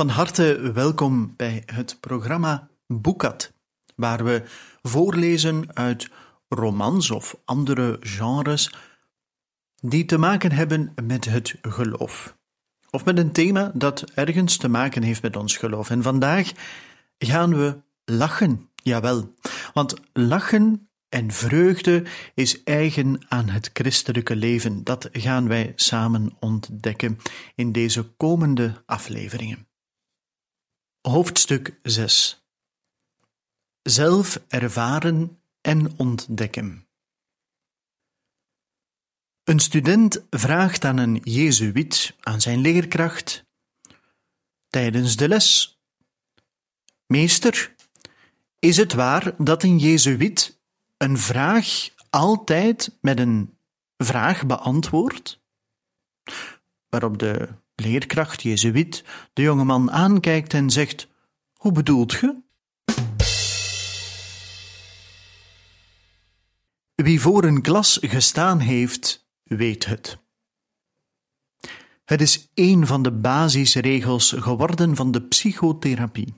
Van harte welkom bij het programma Boekat, waar we voorlezen uit romans of andere genres die te maken hebben met het geloof. Of met een thema dat ergens te maken heeft met ons geloof. En vandaag gaan we lachen, jawel. Want lachen en vreugde is eigen aan het christelijke leven. Dat gaan wij samen ontdekken in deze komende afleveringen. Hoofdstuk 6 Zelf ervaren en ontdekken. Een student vraagt aan een Jezuïet, aan zijn leerkracht, tijdens de les: Meester, is het waar dat een Jezuïet een vraag altijd met een vraag beantwoordt? Waarop de leerkracht, Jezuïet, de jongeman aankijkt en zegt: Hoe bedoelt ge? Wie voor een klas gestaan heeft, weet het. Het is een van de basisregels geworden van de psychotherapie.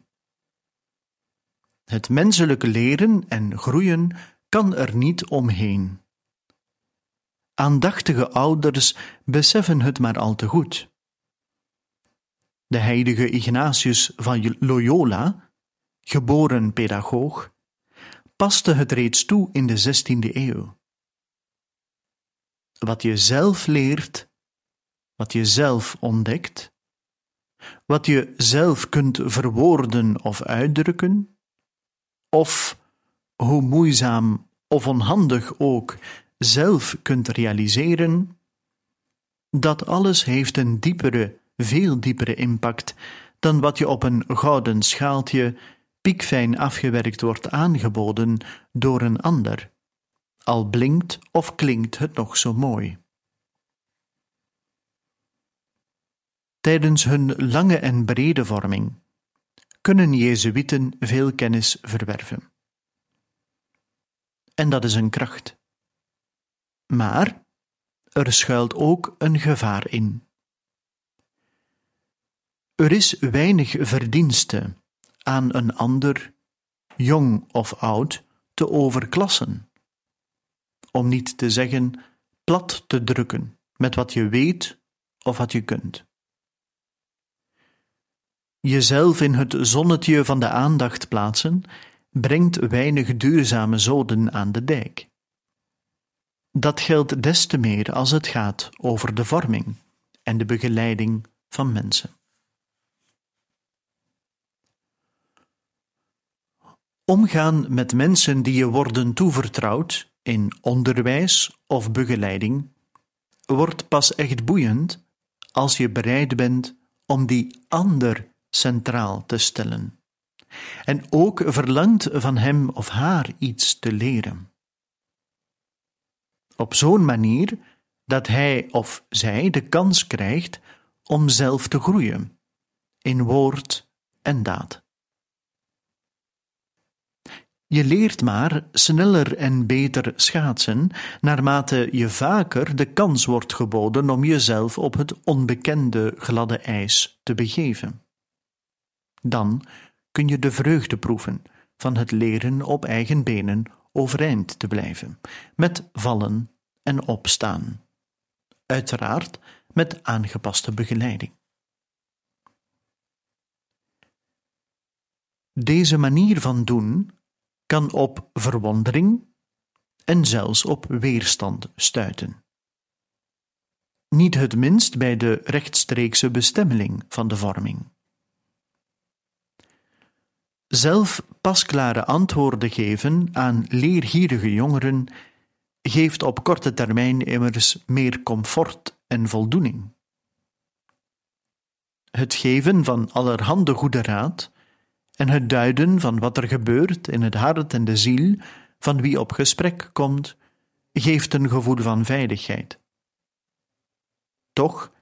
Het menselijke leren en groeien kan er niet omheen. Aandachtige ouders beseffen het maar al te goed. De heilige Ignatius van Loyola, geboren pedagoog, paste het reeds toe in de 16e eeuw. Wat je zelf leert, wat je zelf ontdekt, wat je zelf kunt verwoorden of uitdrukken, of hoe moeizaam of onhandig ook zelf kunt realiseren, dat alles heeft een diepere veel diepere impact dan wat je op een gouden schaaltje piekfijn afgewerkt wordt aangeboden door een ander, al blinkt of klinkt het nog zo mooi. Tijdens hun lange en brede vorming kunnen Jezuïeten veel kennis verwerven. En dat is een kracht. Maar er schuilt ook een gevaar in. Er is weinig verdienste aan een ander, jong of oud, te overklassen. Om niet te zeggen plat te drukken met wat je weet of wat je kunt. Jezelf in het zonnetje van de aandacht plaatsen brengt weinig duurzame zoden aan de dijk. Dat geldt des te meer als het gaat over de vorming en de begeleiding van mensen. Omgaan met mensen die je worden toevertrouwd in onderwijs of begeleiding wordt pas echt boeiend als je bereid bent om die ander centraal te stellen en ook verlangt van hem of haar iets te leren. Op zo'n manier dat hij of zij de kans krijgt om zelf te groeien in woord en daad. Je leert maar sneller en beter schaatsen naarmate je vaker de kans wordt geboden om jezelf op het onbekende gladde ijs te begeven. Dan kun je de vreugde proeven van het leren op eigen benen overeind te blijven, met vallen en opstaan. Uiteraard met aangepaste begeleiding. Deze manier van doen kan op verwondering en zelfs op weerstand stuiten. Niet het minst bij de rechtstreekse bestemmeling van de vorming. Zelf pasklare antwoorden geven aan leergierige jongeren geeft op korte termijn immers meer comfort en voldoening. Het geven van allerhande goede raad en het duiden van wat er gebeurt in het hart en de ziel van wie op gesprek komt, geeft een gevoel van veiligheid. Toch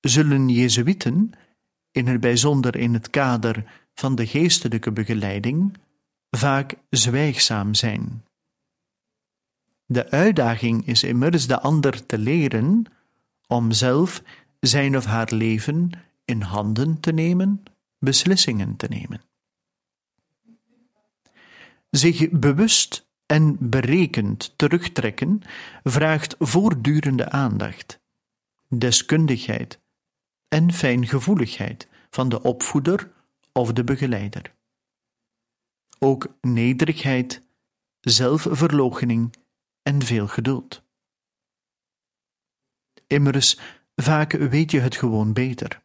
zullen Jezuïeten, in het bijzonder in het kader van de geestelijke begeleiding, vaak zwijgzaam zijn. De uitdaging is immers de ander te leren om zelf zijn of haar leven in handen te nemen, beslissingen te nemen. Zich bewust en berekend terugtrekken vraagt voortdurende aandacht, deskundigheid en fijngevoeligheid van de opvoeder of de begeleider. Ook nederigheid, zelfverloochening en veel geduld. Immers, vaak weet je het gewoon beter.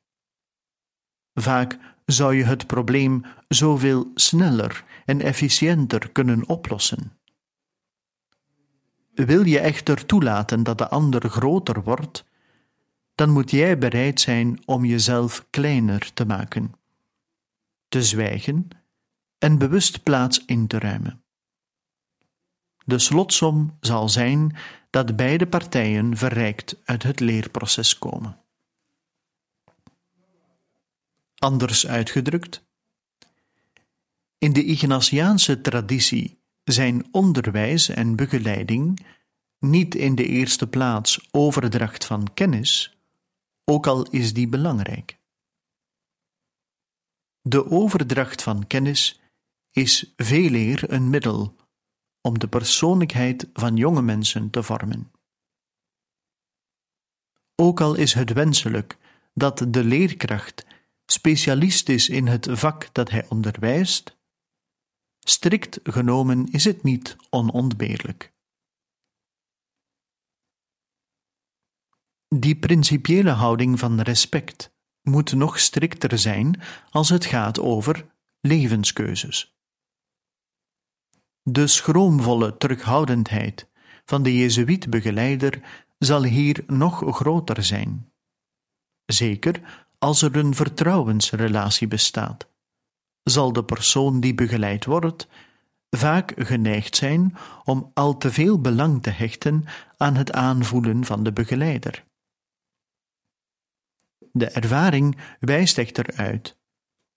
Vaak zou je het probleem zoveel sneller en efficiënter kunnen oplossen. Wil je echter toelaten dat de ander groter wordt, dan moet jij bereid zijn om jezelf kleiner te maken, te zwijgen en bewust plaats in te ruimen. De slotsom zal zijn dat beide partijen verrijkt uit het leerproces komen. Anders uitgedrukt, in de Ignatiaanse traditie zijn onderwijs en begeleiding niet in de eerste plaats overdracht van kennis, ook al is die belangrijk. De overdracht van kennis is veel eer een middel om de persoonlijkheid van jonge mensen te vormen. Ook al is het wenselijk dat de leerkracht specialist is in het vak dat hij onderwijst, strikt genomen is het niet onontbeerlijk. Die principiële houding van respect moet nog strikter zijn als het gaat over levenskeuzes. De schroomvolle terughoudendheid van de Jezuïet-begeleider zal hier nog groter zijn. Zeker als er een vertrouwensrelatie bestaat, zal de persoon die begeleid wordt vaak geneigd zijn om al te veel belang te hechten aan het aanvoelen van de begeleider. De ervaring wijst echter uit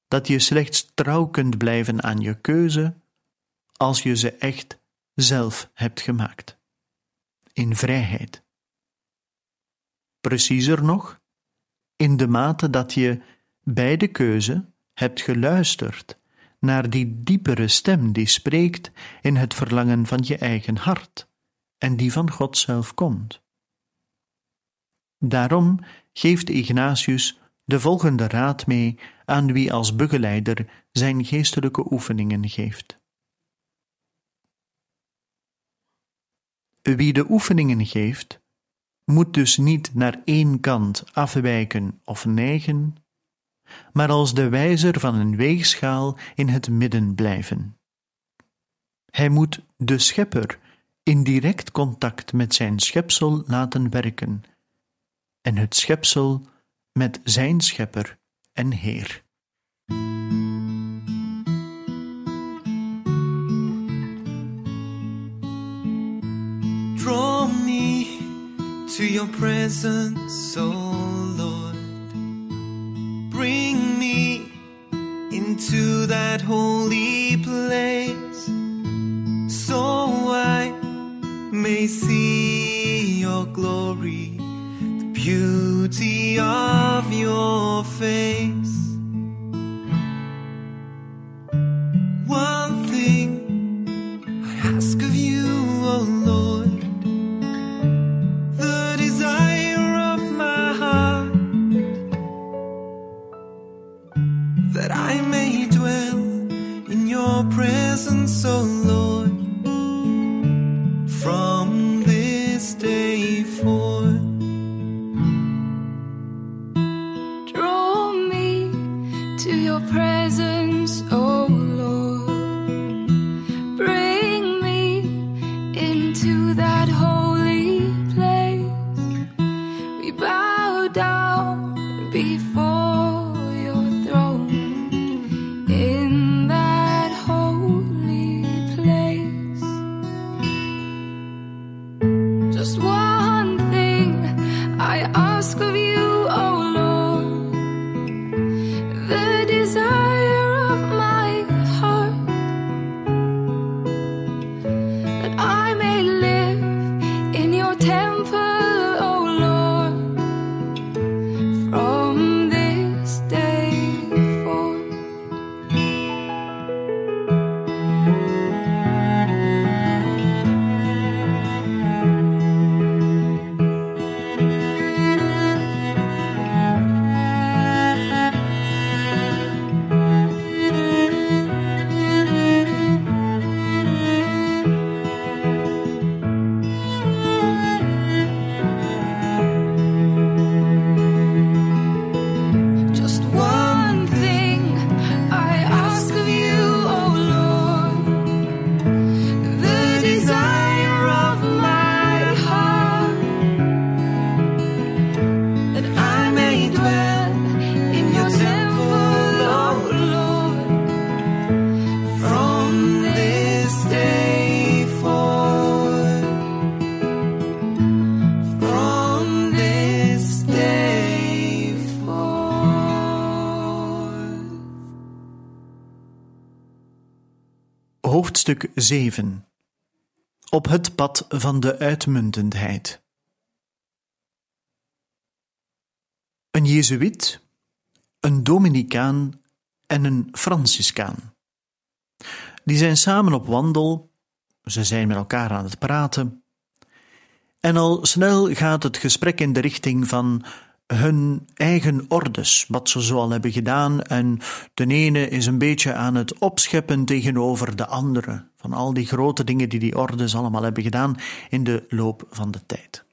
dat je slechts trouw kunt blijven aan je keuze als je ze echt zelf hebt gemaakt. In vrijheid. Preciezer nog, in de mate dat je bij de keuze hebt geluisterd naar die diepere stem die spreekt in het verlangen van je eigen hart en die van God zelf komt. Daarom geeft Ignatius de volgende raad mee aan wie als begeleider zijn geestelijke oefeningen geeft. Wie de oefeningen geeft, moet dus niet naar één kant afwijken of neigen, maar als de wijzer van een weegschaal in het midden blijven. Hij moet de schepper in direct contact met zijn schepsel laten werken en het schepsel met zijn schepper en Heer. To your presence, oh Lord. Bring me into that holy place so I may see your glory the beauty of your face. That I may dwell in your presence, oh Lord, Hoofdstuk 7 Op het pad van de uitmuntendheid. Een Jezuïet, een Dominicaan en een Franciscaan. Die zijn samen op wandel, ze zijn met elkaar aan het praten, en al snel gaat het gesprek in de richting van hun eigen ordes, wat ze zoal hebben gedaan, en de ene is een beetje aan het opscheppen tegenover de andere, van al die grote dingen die die ordes allemaal hebben gedaan in de loop van de tijd.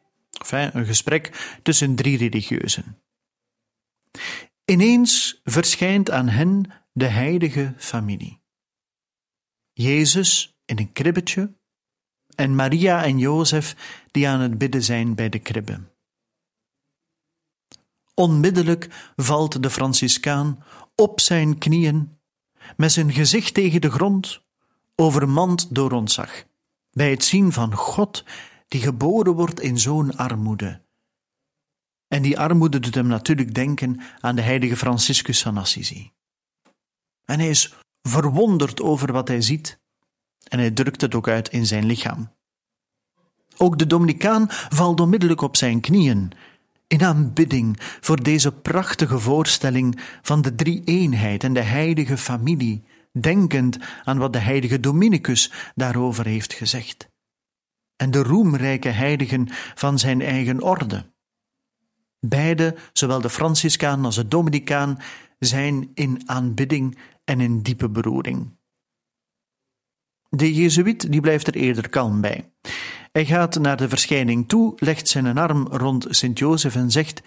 Een gesprek tussen drie religieuzen. Ineens verschijnt aan hen de heilige familie. Jezus in een kribbetje en Maria en Jozef die aan het bidden zijn bij de kribbe. Onmiddellijk valt de Franciscaan op zijn knieën, met zijn gezicht tegen de grond, overmand door ontzag, bij het zien van God die geboren wordt in zo'n armoede. En die armoede doet hem natuurlijk denken aan de heilige Franciscus van Assisi. En hij is verwonderd over wat hij ziet, en hij drukt het ook uit in zijn lichaam. Ook de Dominicaan valt onmiddellijk op zijn knieën, in aanbidding voor deze prachtige voorstelling van de drie-eenheid en de heilige familie, denkend aan wat de heilige Dominicus daarover heeft gezegd. En de roemrijke heiligen van zijn eigen orde. Beide, zowel de Franciscaan als de Dominicaan, zijn in aanbidding en in diepe beroering. De Jezuïet die blijft er eerder kalm bij. Hij gaat naar de verschijning toe, legt zijn arm rond Sint-Jozef en zegt: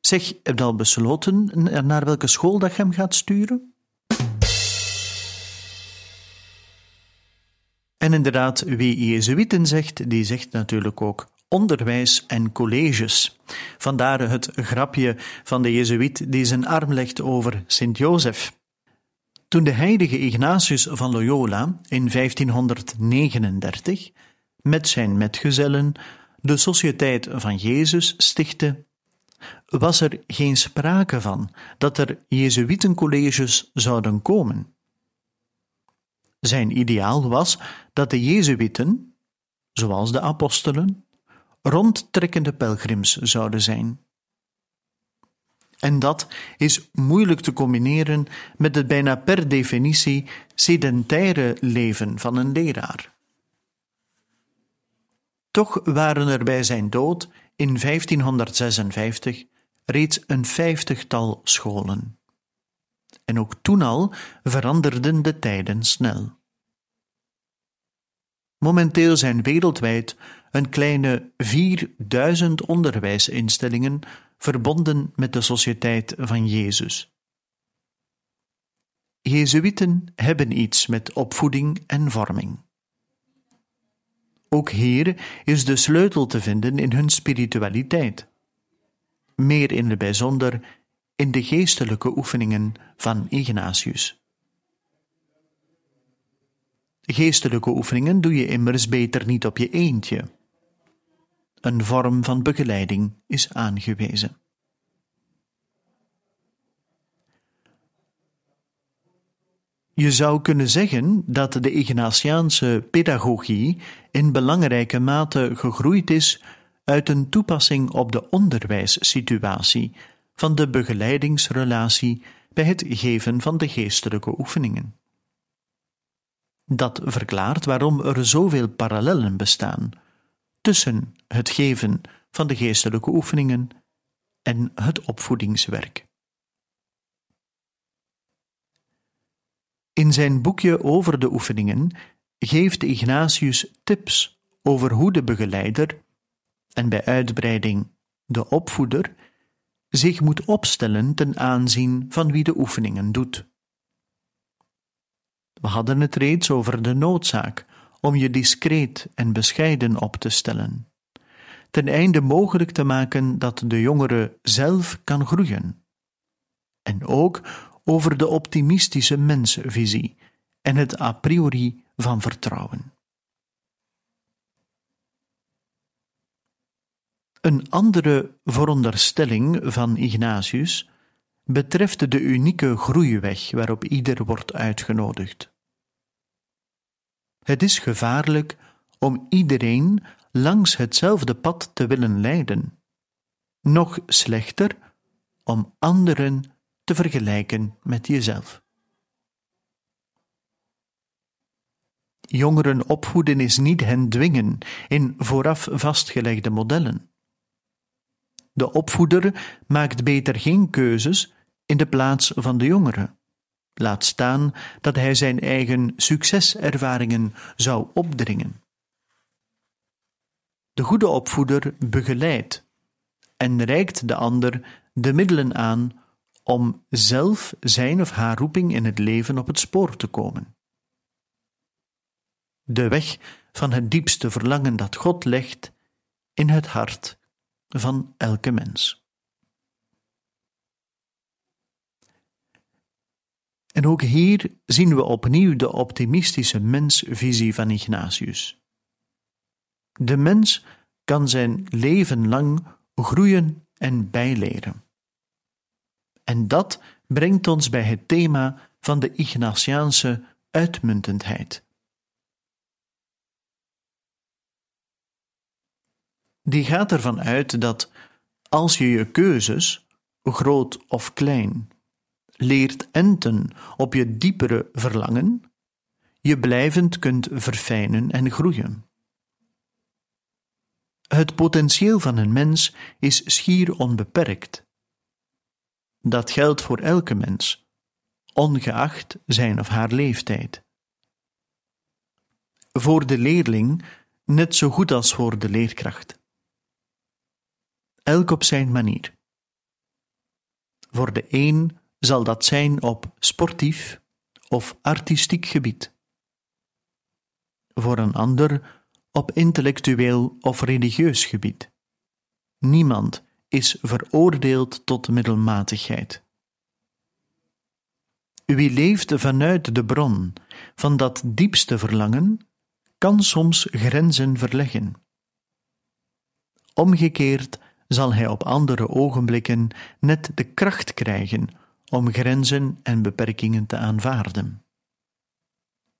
Zeg, heb je al besloten naar welke school dat je hem gaat sturen? En inderdaad, wie Jezuïeten zegt, die zegt natuurlijk ook onderwijs en colleges. Vandaar het grapje van de Jezuïet die zijn arm legt over Sint-Jozef. Toen de heilige Ignatius van Loyola in 1539 met zijn metgezellen de Sociëteit van Jezus stichtte, was er geen sprake van dat er Jezuïtencolleges zouden komen. Zijn ideaal was dat de Jezuïeten, zoals de apostelen, rondtrekkende pelgrims zouden zijn. En dat is moeilijk te combineren met het bijna per definitie sedentaire leven van een leraar. Toch waren er bij zijn dood in 1556 reeds een vijftigtal scholen. En ook toen al veranderden de tijden snel. Momenteel zijn wereldwijd een kleine 4000 onderwijsinstellingen verbonden met de Sociëteit van Jezus. Jezuïeten hebben iets met opvoeding en vorming. Ook hier is de sleutel te vinden in hun spiritualiteit. Meer in het bijzonder in de geestelijke oefeningen van Ignatius. Geestelijke oefeningen doe je immers beter niet op je eentje. Een vorm van begeleiding is aangewezen. Je zou kunnen zeggen dat de Ignatiaanse pedagogie in belangrijke mate gegroeid is uit een toepassing op de onderwijssituatie van de begeleidingsrelatie bij het geven van de geestelijke oefeningen. Dat verklaart waarom er zoveel parallellen bestaan tussen het geven van de geestelijke oefeningen en het opvoedingswerk. In zijn boekje over de oefeningen geeft Ignatius tips over hoe de begeleider, en bij uitbreiding de opvoeder, zich moet opstellen ten aanzien van wie de oefeningen doet. We hadden het reeds over de noodzaak om je discreet en bescheiden op te stellen, ten einde mogelijk te maken dat de jongere zelf kan groeien. En ook over de optimistische mensvisie en het a priori van vertrouwen. Een andere veronderstelling van Ignatius betreft de unieke groeiweg waarop ieder wordt uitgenodigd. Het is gevaarlijk om iedereen langs hetzelfde pad te willen leiden. Nog slechter om anderen te vergelijken met jezelf. Jongeren opvoeden is niet hen dwingen in vooraf vastgelegde modellen. De opvoeder maakt beter geen keuzes in de plaats van de jongeren. Laat staan dat hij zijn eigen succeservaringen zou opdringen. De goede opvoeder begeleidt en reikt de ander de middelen aan om zelf zijn of haar roeping in het leven op het spoor te komen. De weg van het diepste verlangen dat God legt in het hart van elke mens. En ook hier zien we opnieuw de optimistische mensvisie van Ignatius. De mens kan zijn leven lang groeien en bijleren. En dat brengt ons bij het thema van de Ignatiaanse uitmuntendheid. Die gaat ervan uit dat als je je keuzes, groot of klein, leert enten op je diepere verlangen, je blijvend kunt verfijnen en groeien. Het potentieel van een mens is schier onbeperkt. Dat geldt voor elke mens, ongeacht zijn of haar leeftijd. Voor de leerling net zo goed als voor de leerkracht. Elk op zijn manier. Voor de een zal dat zijn op sportief of artistiek gebied. Voor een ander op intellectueel of religieus gebied. Niemand is veroordeeld tot middelmatigheid. Wie leeft vanuit de bron van dat diepste verlangen, kan soms grenzen verleggen. Omgekeerd zal hij op andere ogenblikken net de kracht krijgen om grenzen en beperkingen te aanvaarden.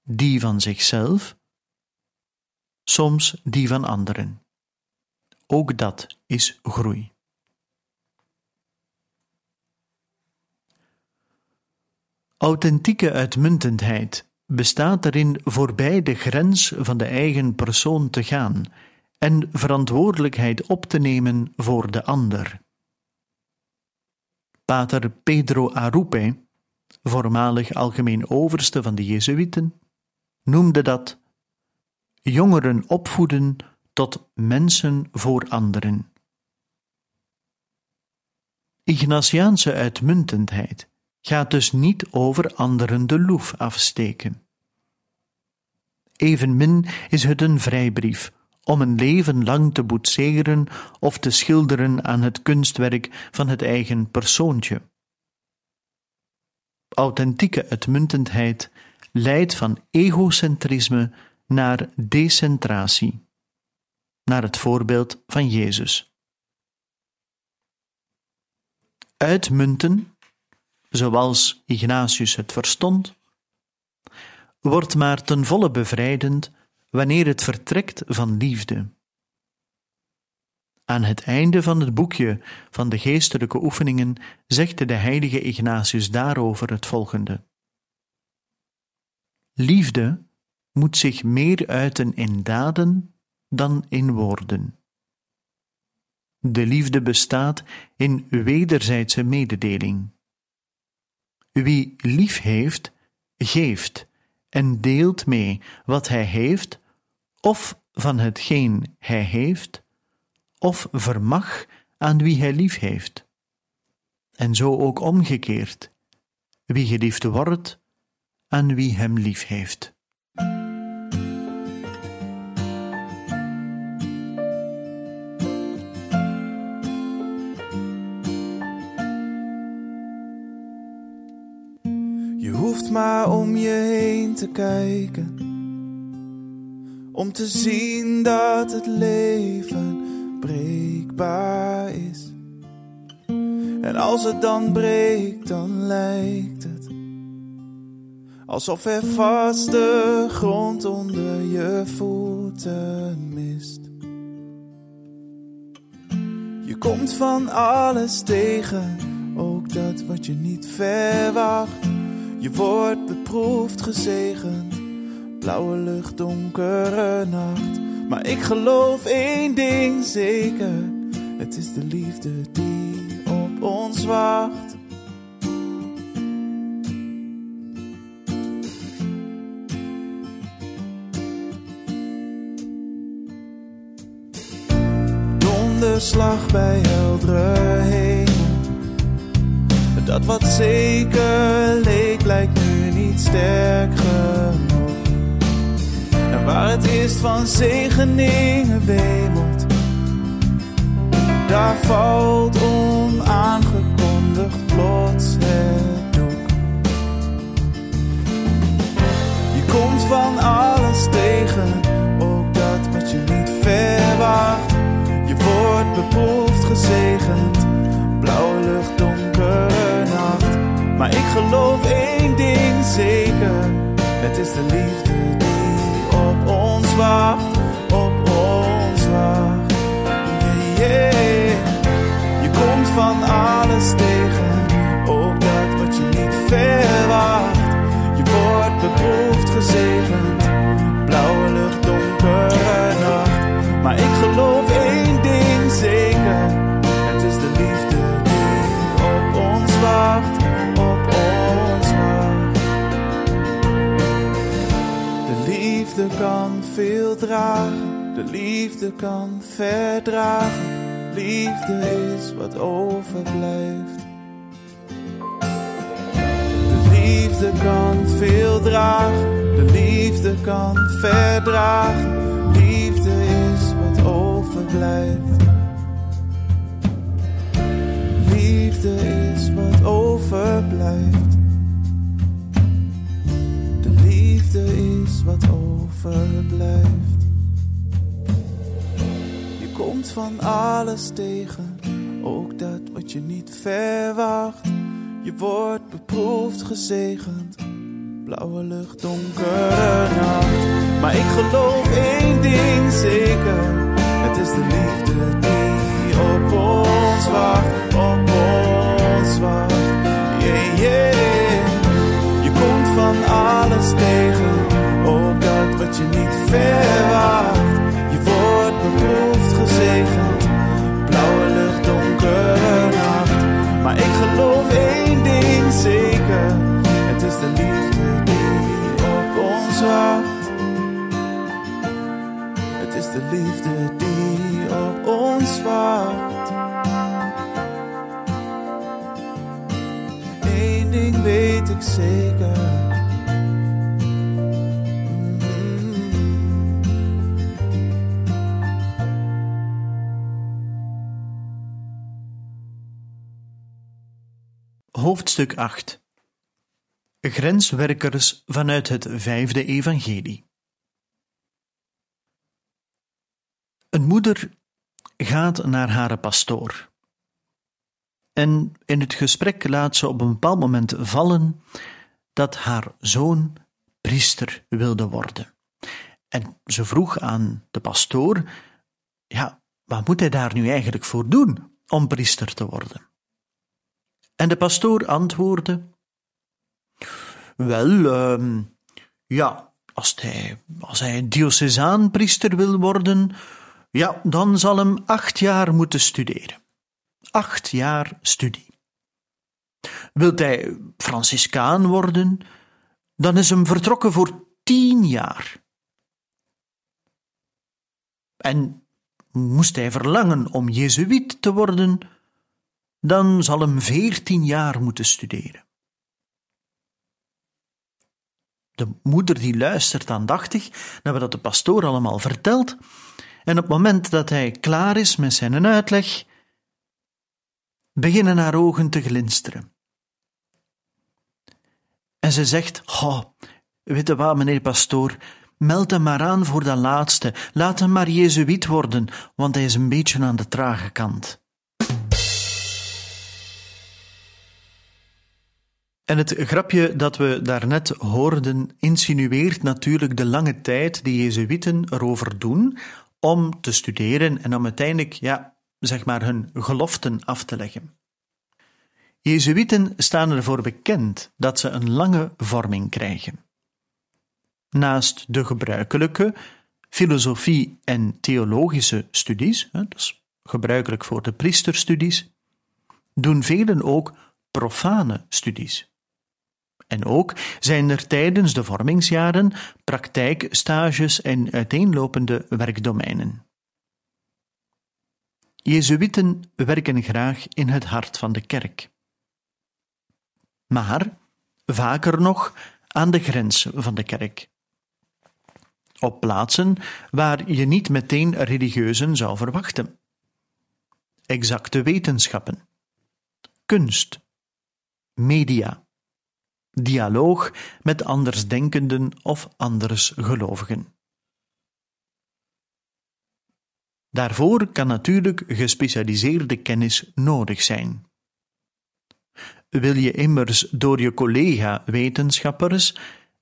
Die van zichzelf, soms die van anderen. Ook dat is groei. Authentieke uitmuntendheid bestaat erin voorbij de grens van de eigen persoon te gaan en verantwoordelijkheid op te nemen voor de ander. Pater Pedro Arupe, voormalig algemeen overste van de Jezuïeten, noemde dat jongeren opvoeden tot mensen voor anderen. Ignatiaanse uitmuntendheid gaat dus niet over anderen de loef afsteken. Evenmin is het een vrijbrief om een leven lang te boetseren of te schilderen aan het kunstwerk van het eigen persoontje. Authentieke uitmuntendheid leidt van egocentrisme naar decentratie, naar het voorbeeld van Jezus. Uitmunten, zoals Ignatius het verstond, wordt maar ten volle bevrijdend wanneer het vertrekt van liefde. Aan het einde van het boekje van de geestelijke oefeningen zegt de heilige Ignatius daarover het volgende. Liefde moet zich meer uiten in daden dan in woorden. De liefde bestaat in wederzijdse mededeling. Wie lief heeft, geeft en deelt mee wat hij heeft, of van hetgeen hij heeft, of vermag aan wie hij lief heeft. En zo ook omgekeerd, wie geliefd wordt, aan wie hem lief heeft. Maar om je heen te kijken. Om te zien dat het leven breekbaar is. En als het dan breekt, dan lijkt het alsof er vaste grond onder je voeten mist. Je komt van alles tegen, ook dat wat je niet verwacht. Je wordt beproefd, gezegend, blauwe lucht, donkere nacht. Maar ik geloof één ding zeker: het is de liefde die op ons wacht. Donderslag bij heldere. Dat wat zeker leek, lijkt nu niet sterk genoeg. En waar het eerst van zegeningen wemelt, daar valt onaangekondigd plots het doek. Je komt van alles tegen, ook dat wat je niet verwacht. Je wordt beproefd, gezegend, blauwe lucht. Maar ik geloof één ding zeker, het is de liefde die op ons wacht, op ons wacht. Yeah. Je komt van alles tegen, ook dat wat je niet verwacht. Je wordt beproefd, gezegend, dragen, de liefde kan verdragen. Liefde is wat overblijft. De liefde kan veel dragen, de liefde kan verdragen. Liefde is wat overblijft. Liefde is wat overblijft. De liefde is wat overblijft. Komt van alles tegen, ook dat wat je niet verwacht. Je wordt beproefd, gezegend. Blauwe lucht, donkere nacht. Maar ik geloof één ding zeker: het is de liefde die op ons wacht, op ons wacht. Yeah, yeah. Je komt van alles tegen, ook dat wat je niet verwacht. Geloof één ding zeker, het is de liefde die op ons wacht. Het is de liefde die op ons wacht. Eén ding weet ik zeker. Hoofdstuk 8 Grenswerkers vanuit het vijfde evangelie. Een moeder gaat naar haar pastoor. En in het gesprek laat ze op een bepaald moment vallen dat haar zoon priester wilde worden. En ze vroeg aan de pastoor: Ja, wat moet hij daar nu eigenlijk voor doen om priester te worden? En de pastoor antwoordde: Wel, ehm, ja, als hij, als hij diocesaan priester wil worden, ja, dan zal hem acht jaar moeten studeren. Acht jaar studie. Wilt hij Franciscaan worden, dan is hem vertrokken voor tien jaar. En moest hij verlangen om Jezuïet te worden, dan zal hem veertien jaar moeten studeren. De moeder die luistert aandachtig naar wat de pastoor allemaal vertelt, en op het moment dat hij klaar is met zijn uitleg, beginnen haar ogen te glinsteren. En ze zegt: Oh, weet je wat, meneer pastoor, meld hem maar aan voor dat laatste. Laat hem maar Jezuïet worden, want hij is een beetje aan de trage kant. En het grapje dat we daarnet hoorden insinueert natuurlijk de lange tijd die Jezuïeten erover doen om te studeren en om uiteindelijk, ja, zeg maar, hun geloften af te leggen. Jezuïeten staan ervoor bekend dat ze een lange vorming krijgen. Naast de gebruikelijke filosofie- en theologische studies, dat is gebruikelijk voor de priesterstudies, doen velen ook profane studies. En ook zijn er tijdens de vormingsjaren praktijkstages en uiteenlopende werkdomeinen. Jezuïeten werken graag in het hart van de kerk. Maar vaker nog aan de grens van de kerk. Op plaatsen waar je niet meteen religieuzen zou verwachten. Exacte wetenschappen, kunst, media dialoog met andersdenkenden of andersgelovigen. Daarvoor kan natuurlijk gespecialiseerde kennis nodig zijn. Wil je immers door je collega-wetenschappers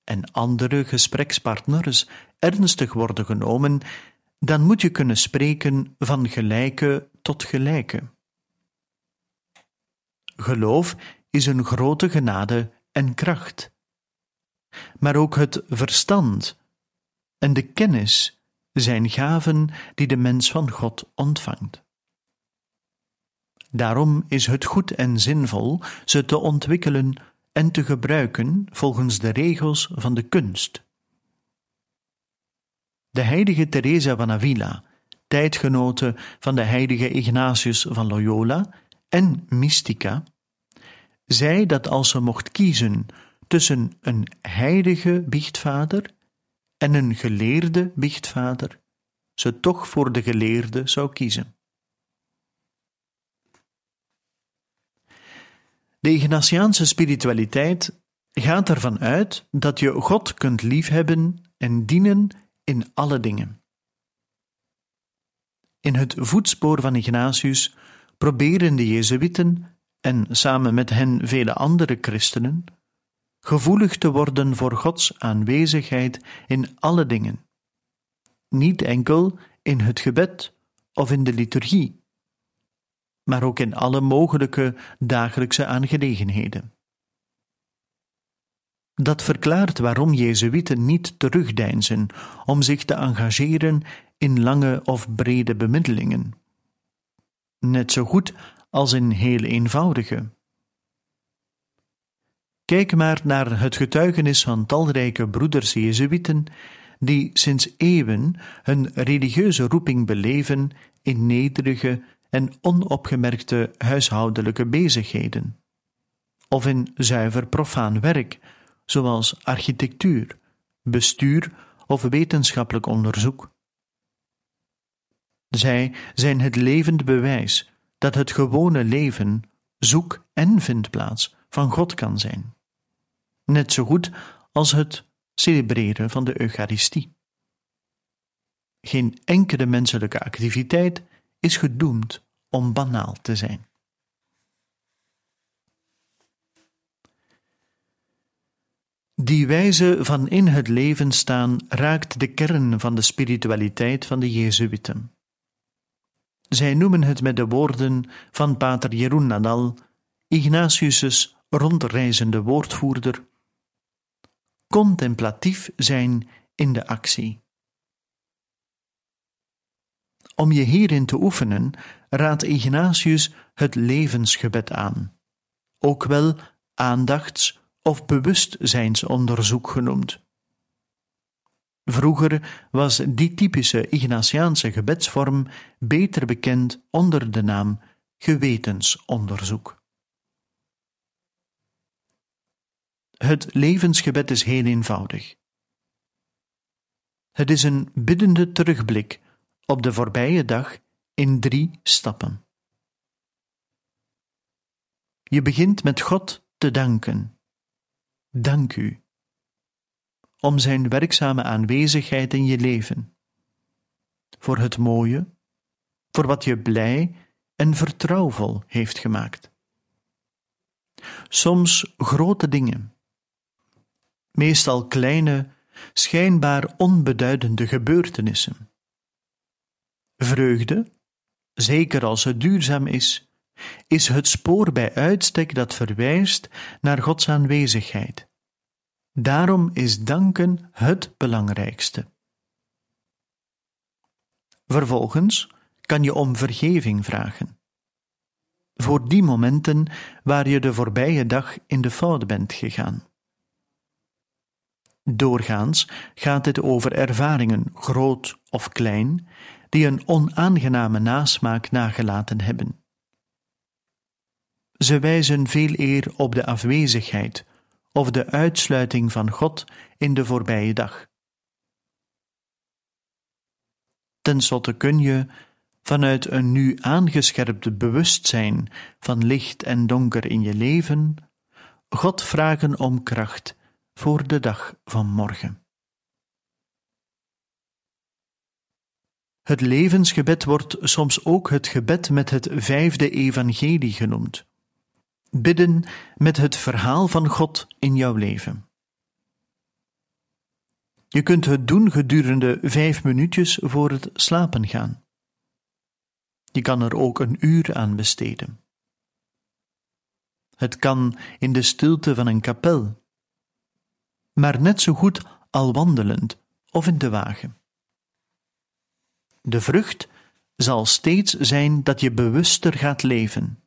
en andere gesprekspartners ernstig worden genomen, dan moet je kunnen spreken van gelijke tot gelijke. Geloof is een grote genade en kracht, maar ook het verstand en de kennis zijn gaven die de mens van God ontvangt. Daarom is het goed en zinvol ze te ontwikkelen en te gebruiken volgens de regels van de kunst. De heilige Teresa van Avila, tijdgenote van de heilige Ignatius van Loyola en mystica, zei dat als ze mocht kiezen tussen een heilige biechtvader en een geleerde biechtvader, ze toch voor de geleerde zou kiezen. De Ignatiaanse spiritualiteit gaat ervan uit dat je God kunt liefhebben en dienen in alle dingen. In het voetspoor van Ignatius proberen de Jezuïten en samen met hen vele andere christenen, gevoelig te worden voor Gods aanwezigheid in alle dingen, niet enkel in het gebed of in de liturgie, maar ook in alle mogelijke dagelijkse aangelegenheden. Dat verklaart waarom Jezuïeten niet terugdeinzen om zich te engageren in lange of brede bemiddelingen. Net zo goed als in heel eenvoudige. Kijk maar naar het getuigenis van talrijke broeders Jezuïeten, die sinds eeuwen hun religieuze roeping beleven in nederige en onopgemerkte huishoudelijke bezigheden, of in zuiver profaan werk, zoals architectuur, bestuur of wetenschappelijk onderzoek. Zij zijn het levend bewijs dat het gewone leven zoek- en vindplaats van God kan zijn. Net zo goed als het celebreren van de Eucharistie. Geen enkele menselijke activiteit is gedoemd om banaal te zijn. Die wijze van in het leven staan raakt de kern van de spiritualiteit van de Jezuïeten. Zij noemen het met de woorden van pater Jeroen Nadal, Ignatius' rondreizende woordvoerder, contemplatief zijn in de actie. Om je hierin te oefenen, raadt Ignatius het levensgebed aan, ook wel aandachts- of bewustzijnsonderzoek genoemd. Vroeger was die typische Ignatiaanse gebedsvorm beter bekend onder de naam gewetensonderzoek. Het levensgebed is heel eenvoudig. Het is een biddende terugblik op de voorbije dag in drie stappen. Je begint met God te danken. Dank u. Om zijn werkzame aanwezigheid in je leven. Voor het mooie, voor wat je blij en vertrouwvol heeft gemaakt. Soms grote dingen, meestal kleine, schijnbaar onbeduidende gebeurtenissen. Vreugde, zeker als het duurzaam is, is het spoor bij uitstek dat verwijst naar Gods aanwezigheid. Daarom is danken het belangrijkste. Vervolgens kan je om vergeving vragen. Voor die momenten waar je de voorbije dag in de fout bent gegaan. Doorgaans gaat het over ervaringen, groot of klein, die een onaangename nasmaak nagelaten hebben. Ze wijzen veel eer op de afwezigheid of de uitsluiting van God in de voorbije dag. Ten slotte kun je, vanuit een nu aangescherpt bewustzijn van licht en donker in je leven, God vragen om kracht voor de dag van morgen. Het levensgebed wordt soms ook het gebed met het vijfde evangelie genoemd. Bidden met het verhaal van God in jouw leven. Je kunt het doen gedurende vijf minuutjes voor het slapen gaan. Je kan er ook een uur aan besteden. Het kan in de stilte van een kapel, maar net zo goed al wandelend of in de wagen. De vrucht zal steeds zijn dat je bewuster gaat leven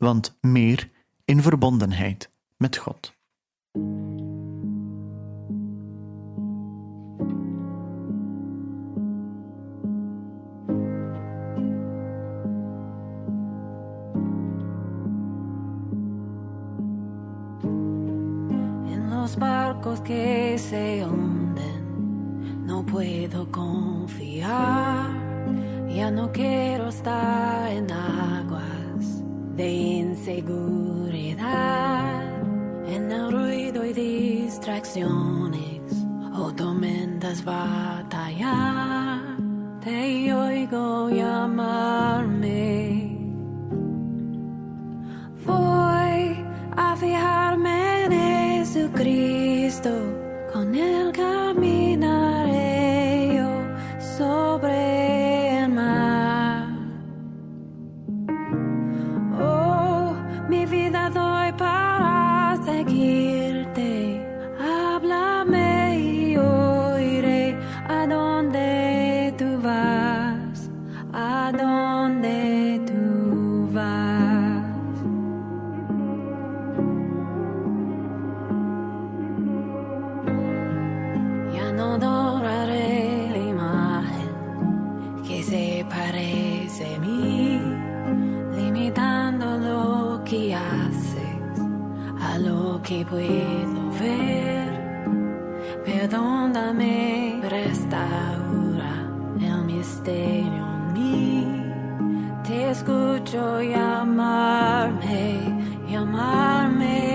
want meer in verbondenheid met God. Barcos que se hunden, no puedo confiar. Ya no quiero estar en aguas de inseguridad, en el ruido y distracciones o tormentas batallar. Te oigo llamarme. Voy a fijarme que puedo ver. Perdóname, restaura el misterio en mí. Te escucho llamarme, llamarme.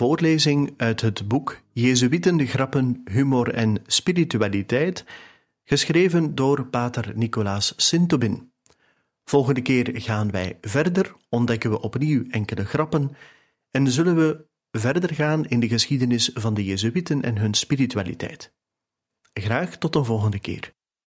voorlezing uit het boek Jezuïten, de grappen, humor en spiritualiteit, geschreven door pater Nicolaas Sintobin. Volgende keer gaan wij verder, ontdekken we opnieuw enkele grappen en zullen we verder gaan in de geschiedenis van de Jezuïten en hun spiritualiteit. Graag tot een volgende keer.